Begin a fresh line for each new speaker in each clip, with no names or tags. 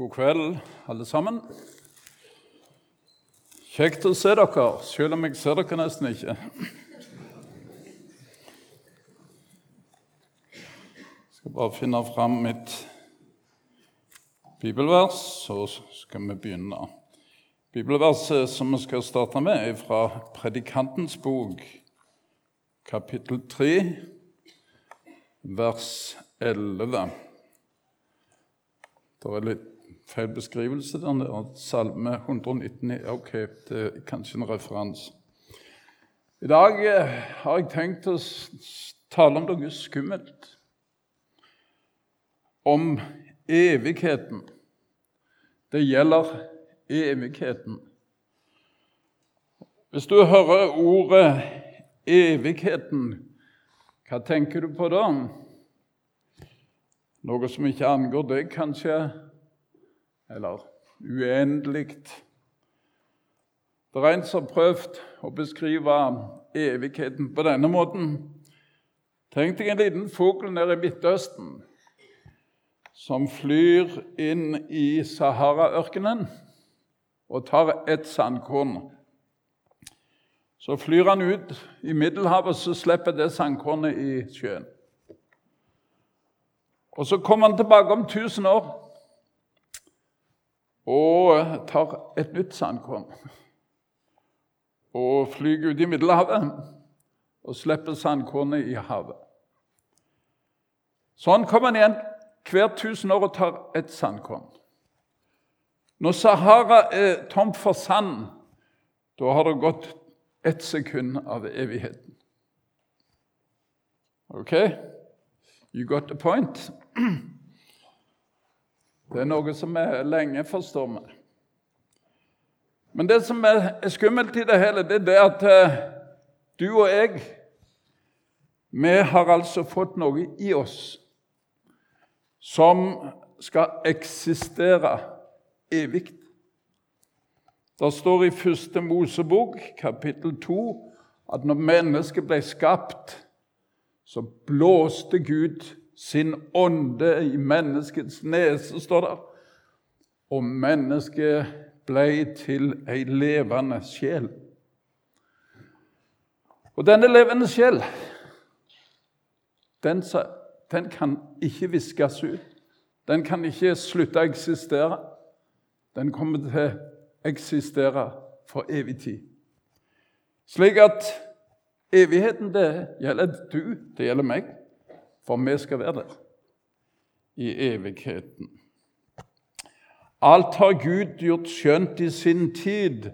God kveld, alle sammen. Kjekt å se dere, selv om jeg ser dere nesten ikke. Jeg skal bare finne fram mitt bibelvers, så skal vi begynne. Bibelverset som vi skal starte med, er fra Predikantens bok, kapittel 3, vers 11. Det er litt feil beskrivelse. Den der Salme 119 Ok, det er kanskje en referanse. I dag eh, har jeg tenkt å tale om noe skummelt. Om evigheten. Det gjelder evigheten. Hvis du hører ordet 'evigheten', hva tenker du på da? Noe som ikke angår deg, kanskje? Eller uendelig. Det er en som har prøvd å beskrive evigheten på denne måten. Tenk deg en liten fugl nede i Midtøsten som flyr inn i Sahara-ørkenen og tar et sandkorn. Så flyr han ut i Middelhavet, så slipper det sandkornet i sjøen. Og Så kommer han tilbake om 1000 år og tar et nytt sandkorn og flyr ut i Middelhavet og slipper sandkornet i havet. Sånn kommer han igjen hvert tusen år og tar et sandkorn. Når Sahara er tomt for sand, da har det gått ett sekund av evigheten. OK? You got the point? Det er noe som er lenge, forstår vi. Men det som er skummelt i det hele, det er det at eh, du og jeg Vi har altså fått noe i oss som skal eksistere evig. Det står i første Mosebok, kapittel 2, at når mennesket ble skapt, så blåste Gud sin ånde i menneskets nese, står det. Og mennesket ble til ei levende sjel. Og denne levende sjel, den, den kan ikke viskes ut. Den kan ikke slutte å eksistere. Den kommer til å eksistere for evig tid. Slik at evigheten, det gjelder du, det gjelder meg for vi skal være der i evigheten. Alt har Gud gjort skjønt i sin tid.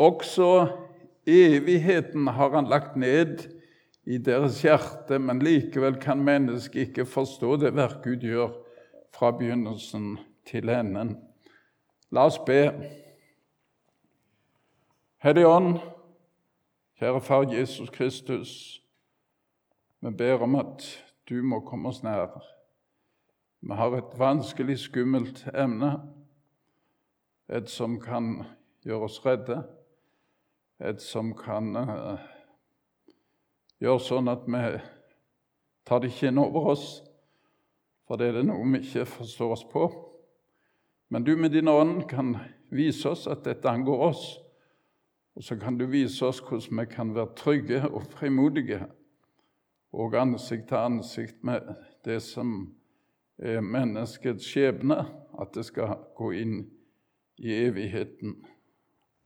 Også evigheten har han lagt ned i deres hjerte, men likevel kan mennesket ikke forstå det verk Gud gjør fra begynnelsen til enden. La oss be. Hellige Ånd, kjære Far Jesus Kristus, vi ber om at du må komme oss nær. Vi har et vanskelig, skummelt emne. Et som kan gjøre oss redde. Et som kan uh, gjøre sånn at vi tar det ikke inn over oss, for det er det noe vi ikke forstår oss på. Men du med din ånd kan vise oss at dette angår oss, og så kan du vise oss hvordan vi kan være trygge og frimodige og ansikt til ansikt med det som er menneskets skjebne, at det skal gå inn i evigheten.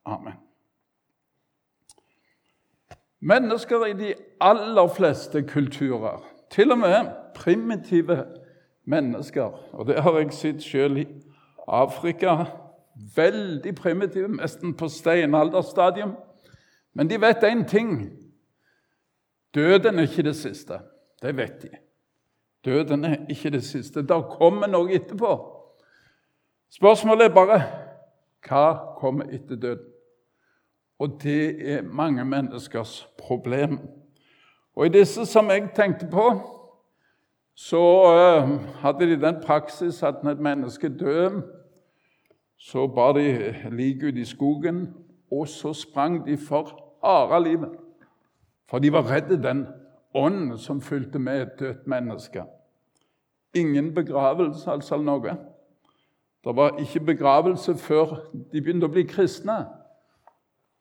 Amen. Mennesker i de aller fleste kulturer, til og med primitive mennesker, og det har jeg sett sjøl i Afrika Veldig primitive, nesten på steinalderstadium. Men de vet én ting Døden er ikke det siste. Det vet de. Døden er ikke det siste. Da kommer noe etterpå. Spørsmålet er bare hva kommer etter døden? Og det er mange menneskers problem. Og i disse som jeg tenkte på, så uh, hadde de den praksis at når et menneske døde, så bar de liket ut i skogen, og så sprang de for harde livet. For de var redde den ånd som fulgte med et dødt menneske. Ingen begravelse, altså noe. Det var ikke begravelse før de begynte å bli kristne.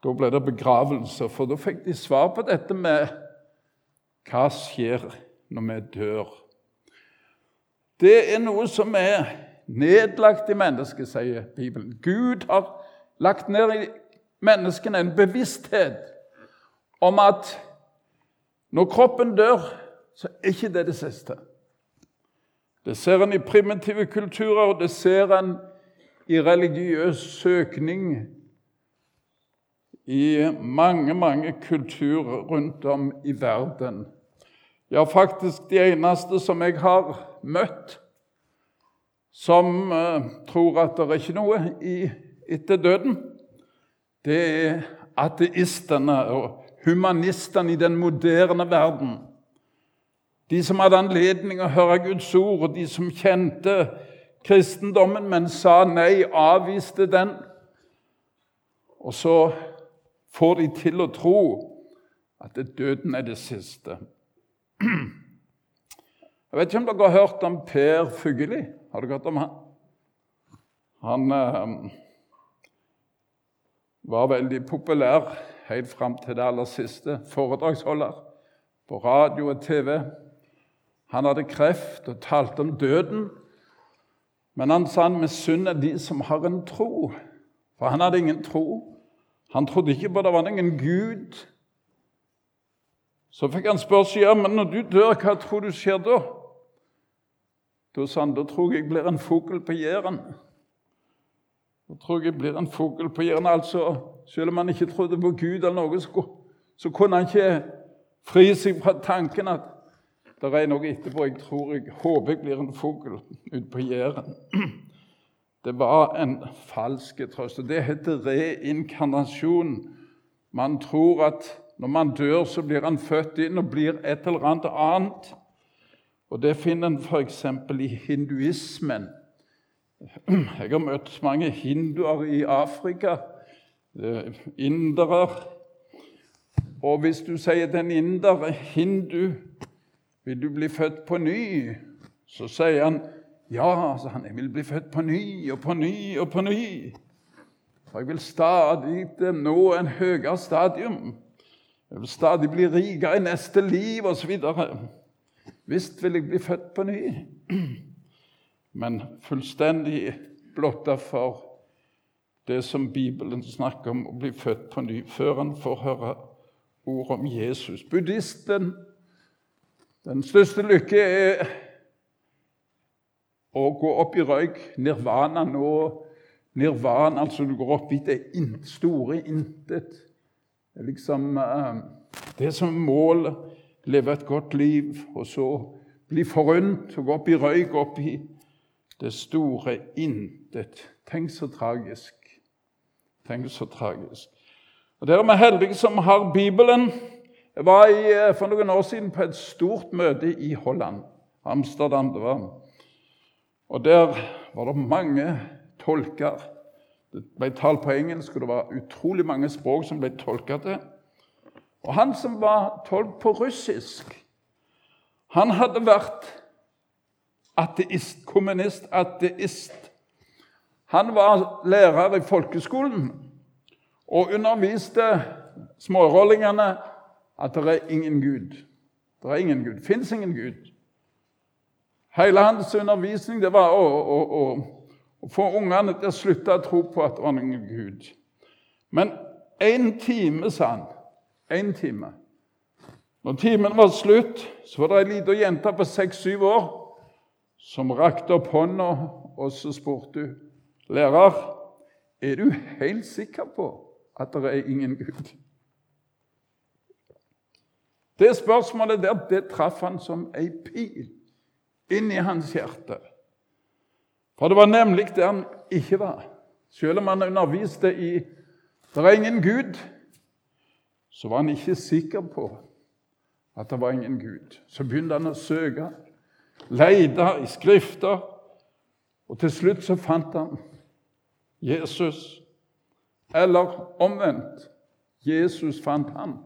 Da ble det begravelse, for da fikk de svar på dette med hva skjer når vi dør. Det er noe som er nedlagt i mennesket, sier Bibelen. Gud har lagt ned i menneskene en bevissthet om at når kroppen dør, så er ikke det det siste. Det ser en i primitive kulturer, og det ser en i religiøs søkning i mange, mange kulturer rundt om i verden. Ja, faktisk de eneste som jeg har møtt som uh, tror at det er ikke noe i, etter døden, det er ateistene og humanistene i den moderne verden. De som hadde anledning å høre Guds ord, og de som kjente kristendommen, men sa nei, avviste den. Og så får de til å tro at døden er det siste. Jeg vet ikke om dere har hørt om Per Fugelli. Har dere hørt om han? Han eh, var veldig populær helt fram til det aller siste. Foredragsholder på radio og TV. Han hadde kreft og talte om døden. Men han sa han misunner de som har en tro. For han hadde ingen tro. Han trodde ikke på det var ingen Gud. Så fikk han spørsmål ja, men når du dør, hva tror du skjer da? Da sa han da tror jeg blir en fugl på Jæren. Da tror jeg jeg blir en fugl på hjernen. Altså, selv om han ikke trodde på Gud, eller noe, så kunne han ikke fri seg fra tanken at det er noe etterpå. Jeg tror jeg håper jeg blir en fugl ute på Jæren. Det var en falsk trøst. og Det heter reinkarnasjon. Man tror at når man dør, så blir han født inn og blir et eller annet annet. Og Det finner en f.eks. i hinduismen. Jeg har møtt mange hinduer i Afrika. Indere. Og hvis du sier til en inder hindu vil du bli født på ny? Så sier han ja, han, vil bli født på ny og på ny og på ny. For jeg vil stadig nå en høyere stadium. Jeg vil stadig bli rikere i neste liv osv. Visst vil jeg bli født på ny, men fullstendig blotta for det som Bibelen snakker om, å bli født på ny, før han får høre ord om Jesus. Buddhisten den største lykke er å gå opp i røyk. Nirvana nå. Nirvana, altså du går opp i det store intet. Det er liksom uh, det som er målet. Leve et godt liv, og så bli forunt og gå opp i røyk, opp i det store intet. Tenk så tragisk. Tenk så tragisk. Og Der er heldige som har Bibelen. Jeg var i, eh, for noen år siden på et stort møte i Holland. Amsterdam det var. Og Der var det mange tolker. Det ble talt på engelsk, og det var utrolig mange språk som ble tolka til. Og han som var tolk på russisk, han hadde vært ateist, kommunist, ateist. Han var lærer i folkeskolen og underviste smårollingene at det er ingen Gud. Det er ingen Gud. Fins ingen Gud. Hele hans undervisning det var å, å, å, å få ungene til å slutte å tro på at det var ingen Gud. Men én time, sa han. Én time. Når timen var slutt, så var det ei lita jente på seks-syv år som rakte opp hånda, og så spurte hun lærer, er du helt sikker på at det er ingen Gud? Det spørsmålet der det traff han som ei pil inn i hans hjerte. For det var nemlig det han ikke var. Selv om han underviste i 'Det er ingen Gud', så var han ikke sikker på at det var ingen Gud. Så begynte han å søke, lete i Skrifter, og til slutt så fant han Jesus. Eller omvendt. Jesus fant han.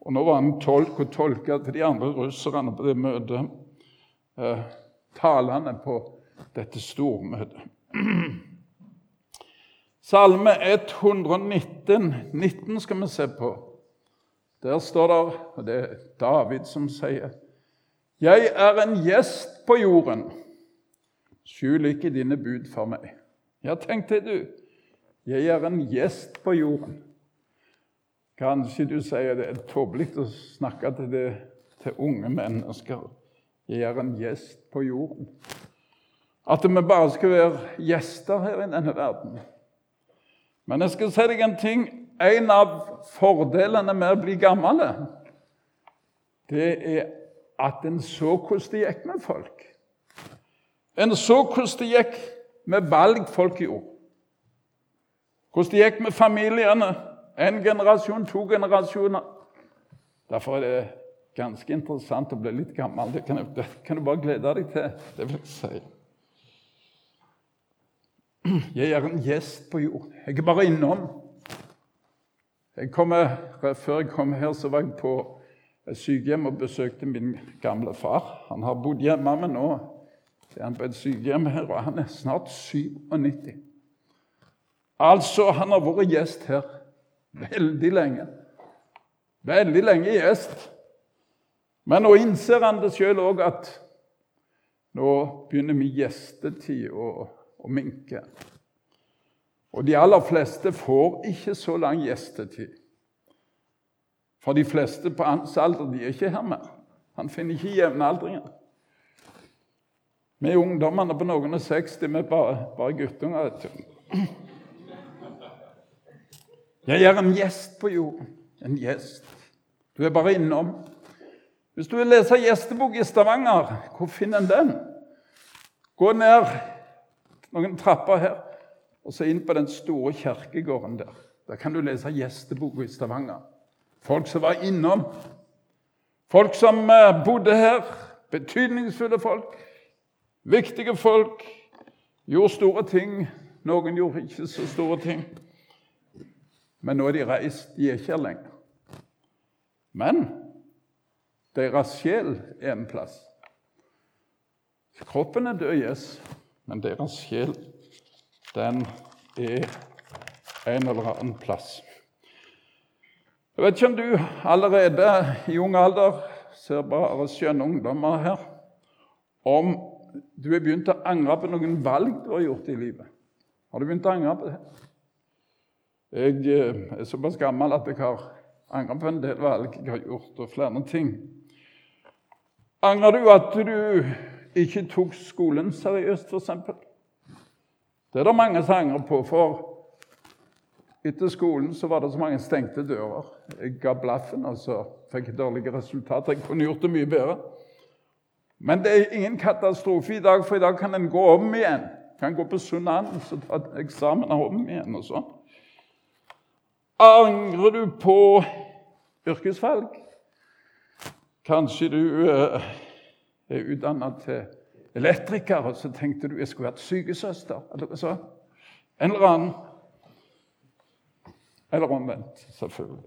Og Nå var han tolk og tolka til de andre russerne på det møtet. Eh, talene på dette stormøtet. Salme 119 19 skal vi se på. Der står det, og det er David som sier, 'Jeg er en gjest på jorden. Skjul ikke dine bud for meg.' Ja, tenk deg, du. Jeg er en gjest på jorden. Kanskje du sier det er tåpelig å snakke til, det, til unge mennesker. Jeg er en gjest på jorden. At vi bare skal være gjester her i denne verden. Men jeg skal si deg en ting. En av fordelene med å bli gammel, det er at en så hvordan det gikk med folk. En så hvordan det gikk med valg folk gjorde. Hvordan det gikk med familiene. En generasjon, to generasjoner. Derfor er det ganske interessant å bli litt gammel. Det kan, det kan du bare glede deg til. Det vil jeg si. Jeg er en gjest på jord. Jeg er bare innom. Jeg kommer, før jeg kom her, så var jeg på sykehjem og besøkte min gamle far. Han har bodd hjemme, men nå er han på et sykehjem her, og han er snart 97. Altså, han har vært gjest her veldig lenge. Veldig lenge gjest. Men nå innser han det sjøl òg at nå begynner min gjestetid å, å minke. Og de aller fleste får ikke så lang gjestetid. For de fleste på hans alder de er ikke her mer. Han finner ikke jevnaldringer. Vi ungdommene på noen og 60 vi er bare, bare guttunger. Jeg er en gjest på jorden. En gjest. Du er bare innom. Hvis du vil lese gjestebok i Stavanger, hvor finner en den? Gå ned noen trapper her, og så inn på den store kirkegården der. Der kan du lese gjesteboka i Stavanger. Folk som var innom. Folk som eh, bodde her. Betydningsfulle folk. Viktige folk. Gjorde store ting. Noen gjorde ikke så store ting. Men nå er de reist. De er ikke her lenger. Men deres sjel er en plass. Kroppen er død, yes, men deres sjel, den er en eller annen plass. Jeg vet ikke om du allerede i ung alder ser bare skjønne ungdommer her Om du har begynt å angre på noen valg du har gjort i livet. Har du begynt å angre på det? Jeg eh, er såpass gammel at jeg har angret på en del valg jeg har gjort, og flere ting. Angrer du at du ikke tok skolen seriøst, f.eks.? Det er det mange som angrer på, for etter skolen så var det så mange stengte dører. Jeg ga blaffen, og så fikk jeg dårlige resultater. Jeg kunne gjort det mye bedre. Men det er ingen katastrofe i dag, for i dag kan en gå om igjen. Kan gå på Sunan og ta eksamen om igjen og sånn. Angrer du på yrkesvalg? Kanskje du eh, er utdanna til elektriker, og så tenkte du jeg skulle vært sykesøster. eller så. En eller annen. Eller omvendt, selvfølgelig.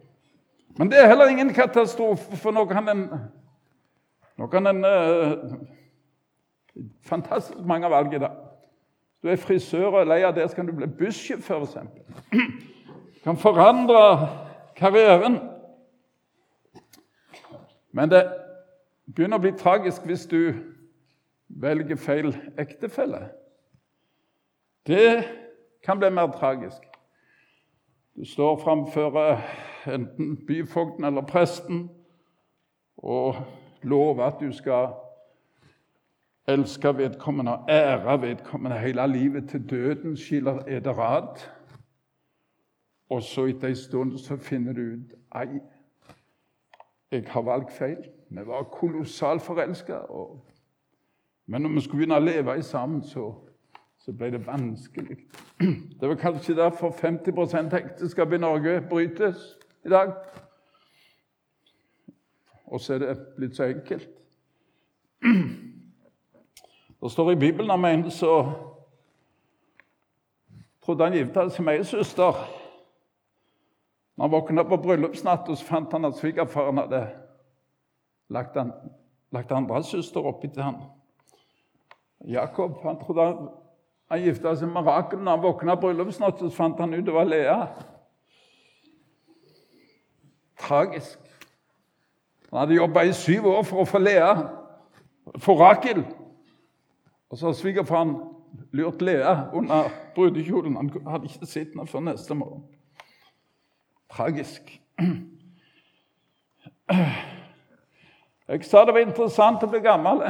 Men det er heller ingen katastrofe, for nå kan en, nå kan en uh, Fantastisk mange valg i dag. Du er frisør og er lei av det, så kan du bli bussjåfør, f.eks. Kan forandre karrieren. Men det begynner å bli tragisk hvis du velger feil ektefelle. Det kan bli mer tragisk. Du står framfor enten byfogden eller presten og lover at du skal elske vedkommende og ære vedkommende hele livet til døden skiller eder ad. Og så etter en stund så finner du ut Ei, jeg har valgt feil. Vi var kolossalt forelska. Men når vi skulle begynne å leve sammen, så, så ble det vanskelig. Det var kanskje derfor 50 ekteskap i Norge brytes i dag. Og så er det blitt så enkelt. Det står i Bibelen om en som trodde han gifta seg med ei søster. Når han våkna på bryllupsnatta, fant han at svigerfaren hadde lagt, han, lagt andre søster oppi til han. Jakob han trodde Han gifta seg med Rakel. Når han våkna bryllupsnatt, så fant han ut det var Lea. Tragisk. Han hadde jobba i syv år for å få Lea, for Rakel. Og så har svigerfaren lurt Lea under brudekjolen. Han hadde ikke sett henne før neste morgen. Tragisk. Jeg sa det var interessant å bli gammel.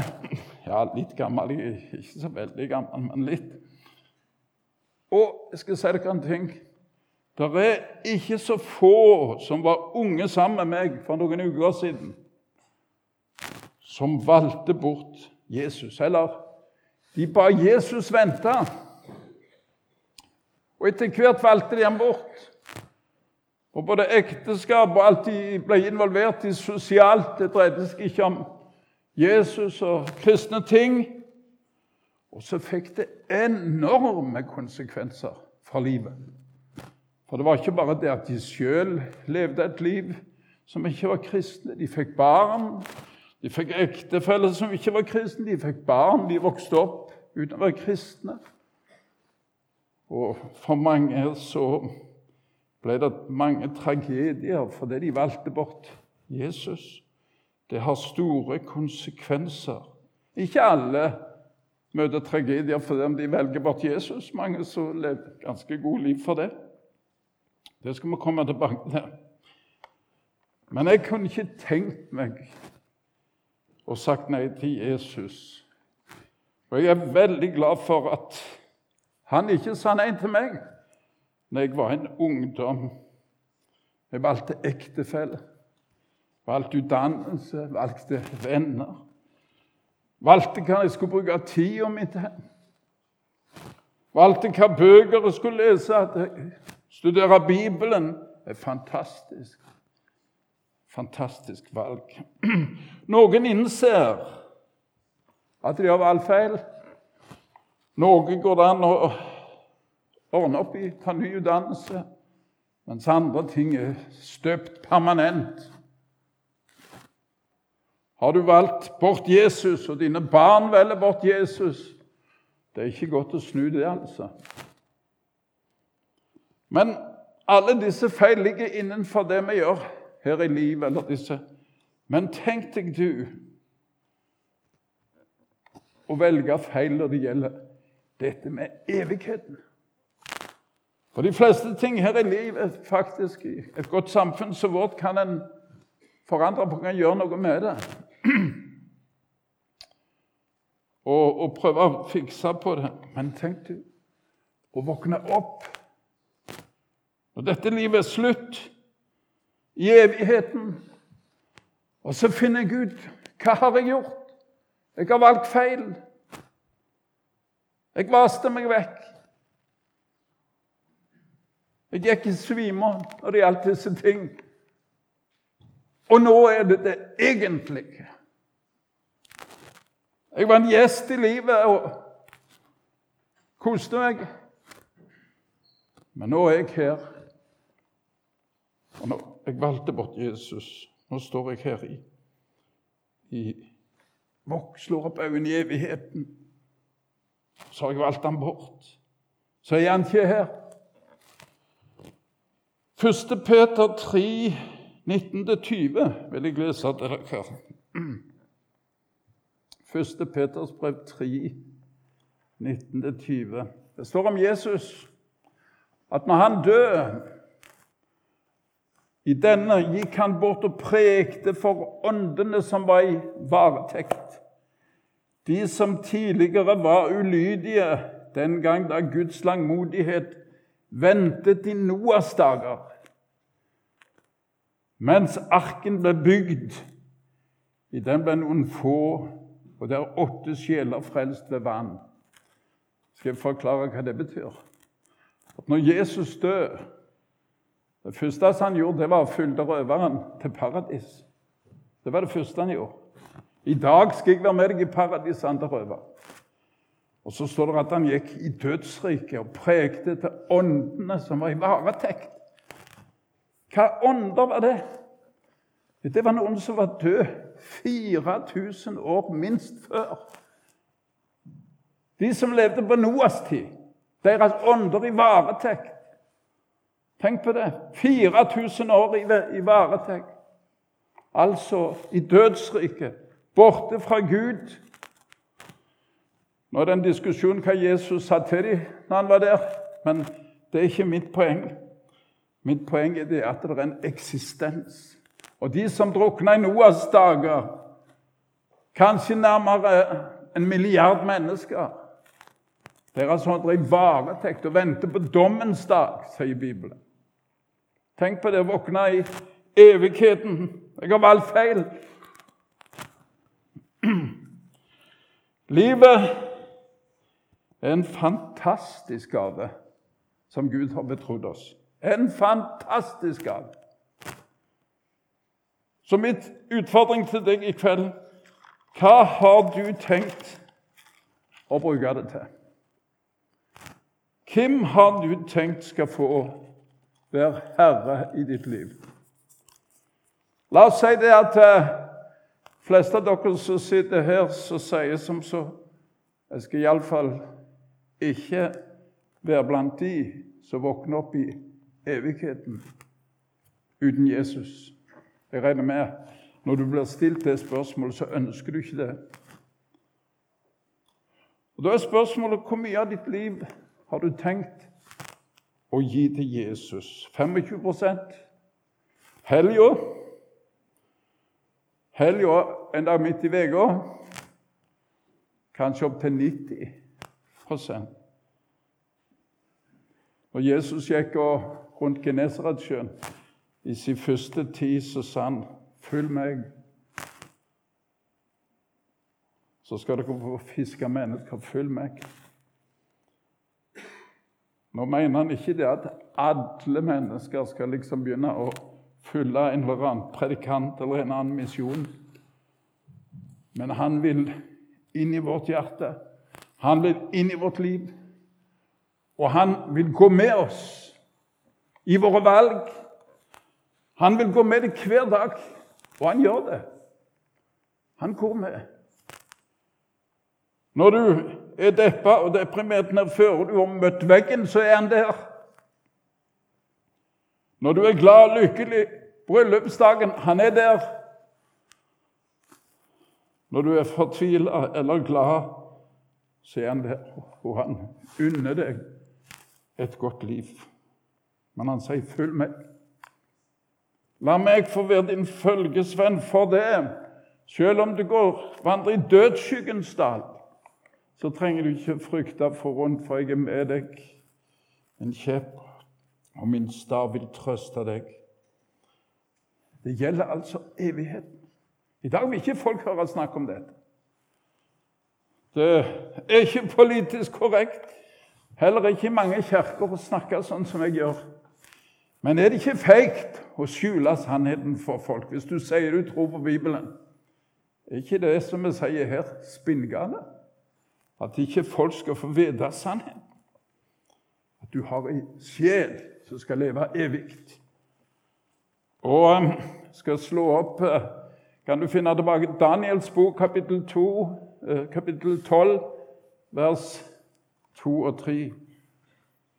Ja, litt gammel. Ikke så veldig gammel, men litt. Og jeg skal si dere en ting. Det er ikke så få som var unge sammen med meg for noen uker siden, som valgte bort Jesus. Eller de ba Jesus vente. Og etter hvert valgte de ham bort. Og både ekteskap og alt de ble involvert i sosialt, det dreide seg ikke om Jesus og kristne ting. Og så fikk det enorme konsekvenser for livet. For det var ikke bare det at de sjøl levde et liv som ikke var kristne. De fikk barn, de fikk ektefeller som ikke var kristne, de fikk barn, de vokste opp uten å være kristne. Og for mange så ble det mange tragedier fordi de valgte bort Jesus. Det har store konsekvenser. Ikke alle møter tragedier fordi om de velger bort Jesus. Mange som lever ganske gode liv for det. Det skal vi komme tilbake til. Men jeg kunne ikke tenkt meg å sagt nei til Jesus. Og jeg er veldig glad for at han ikke sa nei til meg når jeg var en ungdom. Jeg valgte ektefelle, valgte utdannelse, valgte venner. Valgte hva jeg skulle bruke tida mi til. Valgte hva bøker jeg skulle lese. Studere Bibelen. Det er fantastisk. Fantastisk valg. Noen innser at de har valgt feil. Noen går det an å ordne opp i, ta ny utdannelse, mens andre ting er støpt permanent. Har du valgt bort Jesus, og dine barn velger bort Jesus Det er ikke godt å snu det, altså. Men alle disse feil ligger innenfor det vi gjør her i livet. eller disse. Men tenk deg du å velge feil når det gjelder dette med evigheten. For de fleste ting her i livet, faktisk, i et godt samfunn som vårt, kan en forandre på, kan gjøre noe med det. Og, prøve å fikse på det. Men tenk du å våkne opp når dette livet er slutt, i evigheten, og så finner jeg ut hva har jeg gjort? Jeg har valgt feil. Jeg vaste meg vekk. Jeg gikk i svime når det gjaldt disse ting. Og nå er det det egentlige. Jeg var en gjest i livet og koste meg. Men nå er jeg her. Og nå, jeg valgte bort Jesus. Nå står jeg her i, i slår opp øynene i evigheten. Så har jeg valgt ham bort. Så er han ikke her. 1. Peter 3, 19-20 vil jeg lese til dere. 1. Peters brev 3, 19-20. Det står om Jesus at når han døde I denne gikk han bort og prekte for åndene som var i varetekt. De som tidligere var ulydige den gang da Guds langmodighet ventet i Noas dager. Mens arken ble bygd, i den ble noen få, og det er åtte sjeler frelst ved vann. Skal jeg forklare hva det betyr? At når Jesus døde Det første han gjorde, det var å følge røveren til paradis. Det var det første han gjorde. I dag skal jeg være med deg i paradis, andre røver. Og så står det at han gikk i dødsriket og prekte til åndene som var i varetekt. Hva ånder var det? Det var noen som var død 4000 år minst før. De som levde på Noas tid, deres ånder i varetekt. Tenk på det. 4000 år i, varetekt. Altså i dødsriket, borte fra Gud. Nå er det en diskusjon hva Jesus sa til dem når han var der, men det er ikke mitt poeng. Mitt poeng er det at det er en eksistens. Og de som drukna i Noas dager, kanskje nærmere en milliard mennesker Deres hånd i varetekt og venter på dommens dag, sier Bibelen. Tenk på det å våkne i evigheten. Jeg har valgt feil. Livet er en fantastisk gave som Gud har betrodd oss. En fantastisk gave. Så mitt utfordring til deg i kveld Hva har du tenkt å bruke det til? Hvem har du tenkt skal få være herre i ditt liv? La oss si det at de eh, fleste av dere som sitter her, som sier som så Jeg skal iallfall ikke være blant de som våkner opp i evigheten uten Jesus. Jeg regner med når du blir stilt det spørsmålet, så ønsker du ikke det. Og Da er spørsmålet hvor mye av ditt liv har du tenkt å gi til Jesus? 25 Helga Helga en dag midt i uka kanskje opp til 90% Når Jesus gikk rundt Genesaretsjøen i sin første tid så sa han 'Følg meg'. Så skal dere få fiske mennesker. Følg meg. Nå mener han ikke det at alle mennesker skal liksom begynne å følge en eller annen predikant eller en annen misjon. Men han vil inn i vårt hjerte. Han vil inn i vårt liv. Og han vil gå med oss i våre valg han vil gå med deg hver dag, og han gjør det. Han går med. Når du er deppa og deprimert ned før du har møtt veggen, så er han der. Når du er glad og lykkelig bryllupsdagen, han er der. Når du er fortvila eller glad, så er han der, og han unner deg et godt liv. Men han sier 'følg meg'. La meg få være din følgesvenn for det. Selv om du går vandrer i dødsskyggens dal, så trenger du ikke frykte for rundt, for jeg er med deg. Min kjepp og min stav vil trøste deg. Det gjelder altså evigheten. I dag vil ikke folk høre snakk om dette. Det er ikke politisk korrekt, heller ikke i mange kirker, å snakke sånn som jeg gjør. Men er det ikke feigt å skjule sannheten for folk hvis du sier du tror på Bibelen? Er ikke det som vi sier her, spinngale? At ikke folk skal få vite sannheten? At du har ei sjel som skal leve evig. Og um, skal slå opp uh, Kan du finne tilbake Daniels bok, kapittel 2, uh, kapittel 12, vers 2 og 3.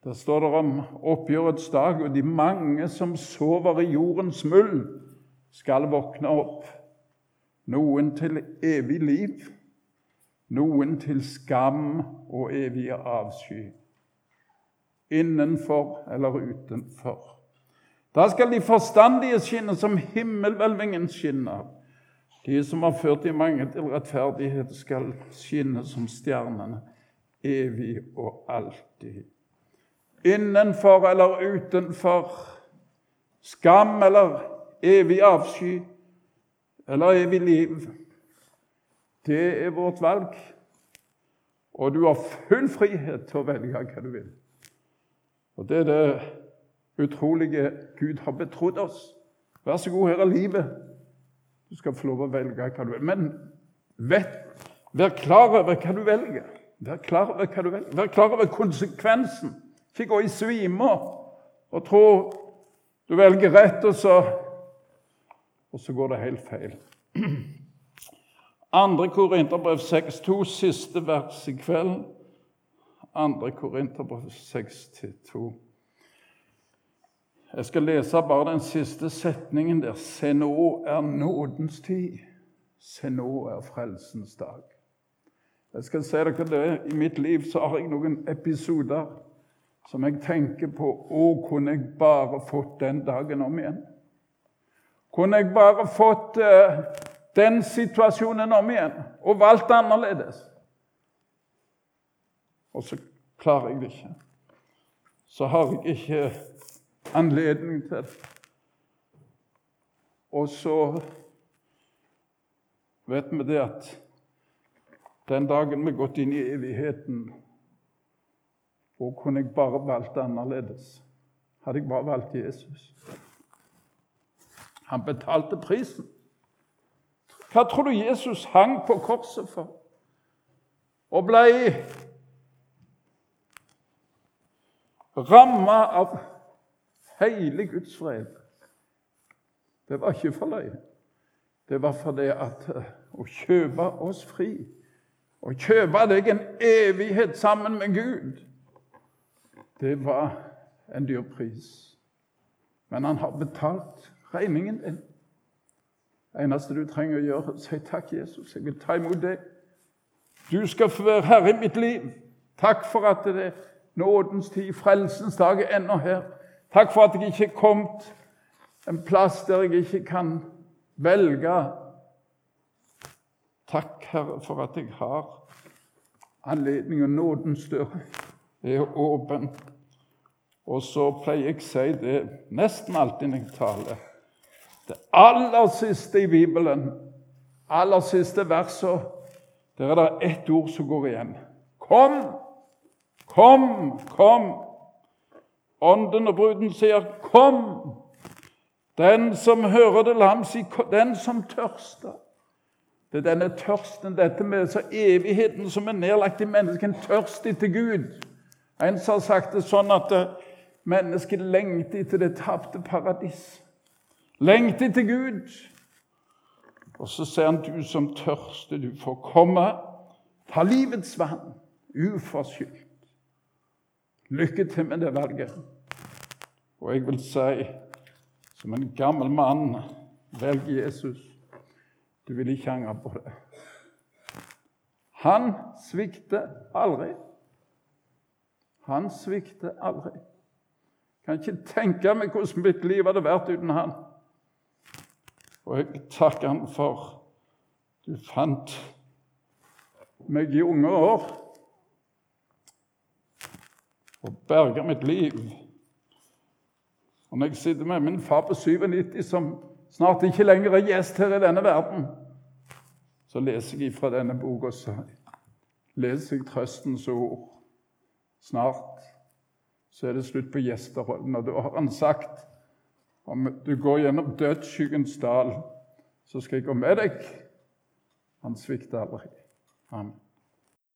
Der står det om oppgjørets dag, og de mange som sover i jordens muld, skal våkne opp. Noen til evig liv, noen til skam og evig avsky. Innenfor eller utenfor. Da skal de forstandige skinne som himmelhvelvingen skinner. De som har ført de mange til rettferdighet, skal skinne som stjernene evig og alltid innenfor eller utenfor, skam eller evig avsky eller evig liv. Det er vårt valg. Og du har full frihet til å velge hva du vil. Og det er det utrolige Gud har betrodd oss. Vær så god, her er livet. Du skal få lov å velge hva du vil. Men vet, vær klar over hva du velger. Vær klar over hva du velger. Vær klar over konsekvensen. Ikke gå i svime og tro du velger rett, og så, og så går det helt feil. Andre Korinterbrev 6,2, siste vers i kveld. 2. Korinterbrev 6-2. Jeg skal lese bare den siste setningen der. Se, nå er nådens tid. Se, nå er frelsens dag. Jeg skal si dere det, I mitt liv så har jeg noen episoder som jeg tenker på Å, kunne jeg bare fått den dagen om igjen? Kunne jeg bare fått uh, den situasjonen om igjen og valgt annerledes? Og så klarer jeg det ikke. Så har jeg ikke anledning til det. Og så vet vi det at den dagen vi har gått inn i evigheten og kunne jeg bare valgt annerledes? Hadde jeg bare valgt Jesus? Han betalte prisen. Hva tror du Jesus hang på korset for? Og ble ramma av hele Guds fred. Det var ikke for løye. Det var fordi at eh, å kjøpe oss fri, å kjøpe deg en evighet sammen med Gud det var en dyr pris. Men han har betalt regningen din. Det eneste du trenger å gjøre, er å si takk, Jesus. Jeg vil ta imot deg. Du skal få være herre i mitt liv. Takk for at det er nådens tid, frelsens dag, er ennå her. Takk for at jeg ikke er kommet en plass der jeg ikke kan velge. Takk, Herre, for at jeg har anledning, og nådens dør er åpen. Og så pleier jeg å si det nesten alltid når jeg taler. Det aller siste i Bibelen, aller siste verset, der er det ett ord som går igjen. Kom, kom, kom. Ånden og bruden sier, 'Kom'. Den som hører det, lam, sier, si 'den som tørster'. Det er denne tørsten, dette med så evigheten som er nedlagt i mennesket, en tørst etter Gud. En som har sagt det sånn at eh, Mennesket lengter etter det tapte paradis. Lengter etter Gud. Og så ser han, du som tørste, du får komme. Ta livets vann, uforskyldt. Lykke til med det valget. Og jeg vil si, som en gammel mann, velg Jesus. Du vil ikke angre på det. Han svikter aldri. Han svikter aldri. Kan ikke tenke meg hvordan mitt liv hadde vært uten han. Og jeg takker han for du fant meg i unge år og berga mitt liv. Og når jeg sitter med min far på 97, som snart ikke lenger er gjest her i denne verden, så leser jeg fra denne boka, leser jeg trøstens ord. Snart så er det slutt på gjesterholden, Og da har han sagt om du går gjennom dødsskyggens dal, så skal jeg gå med deg. Han svikter aldri. Amen.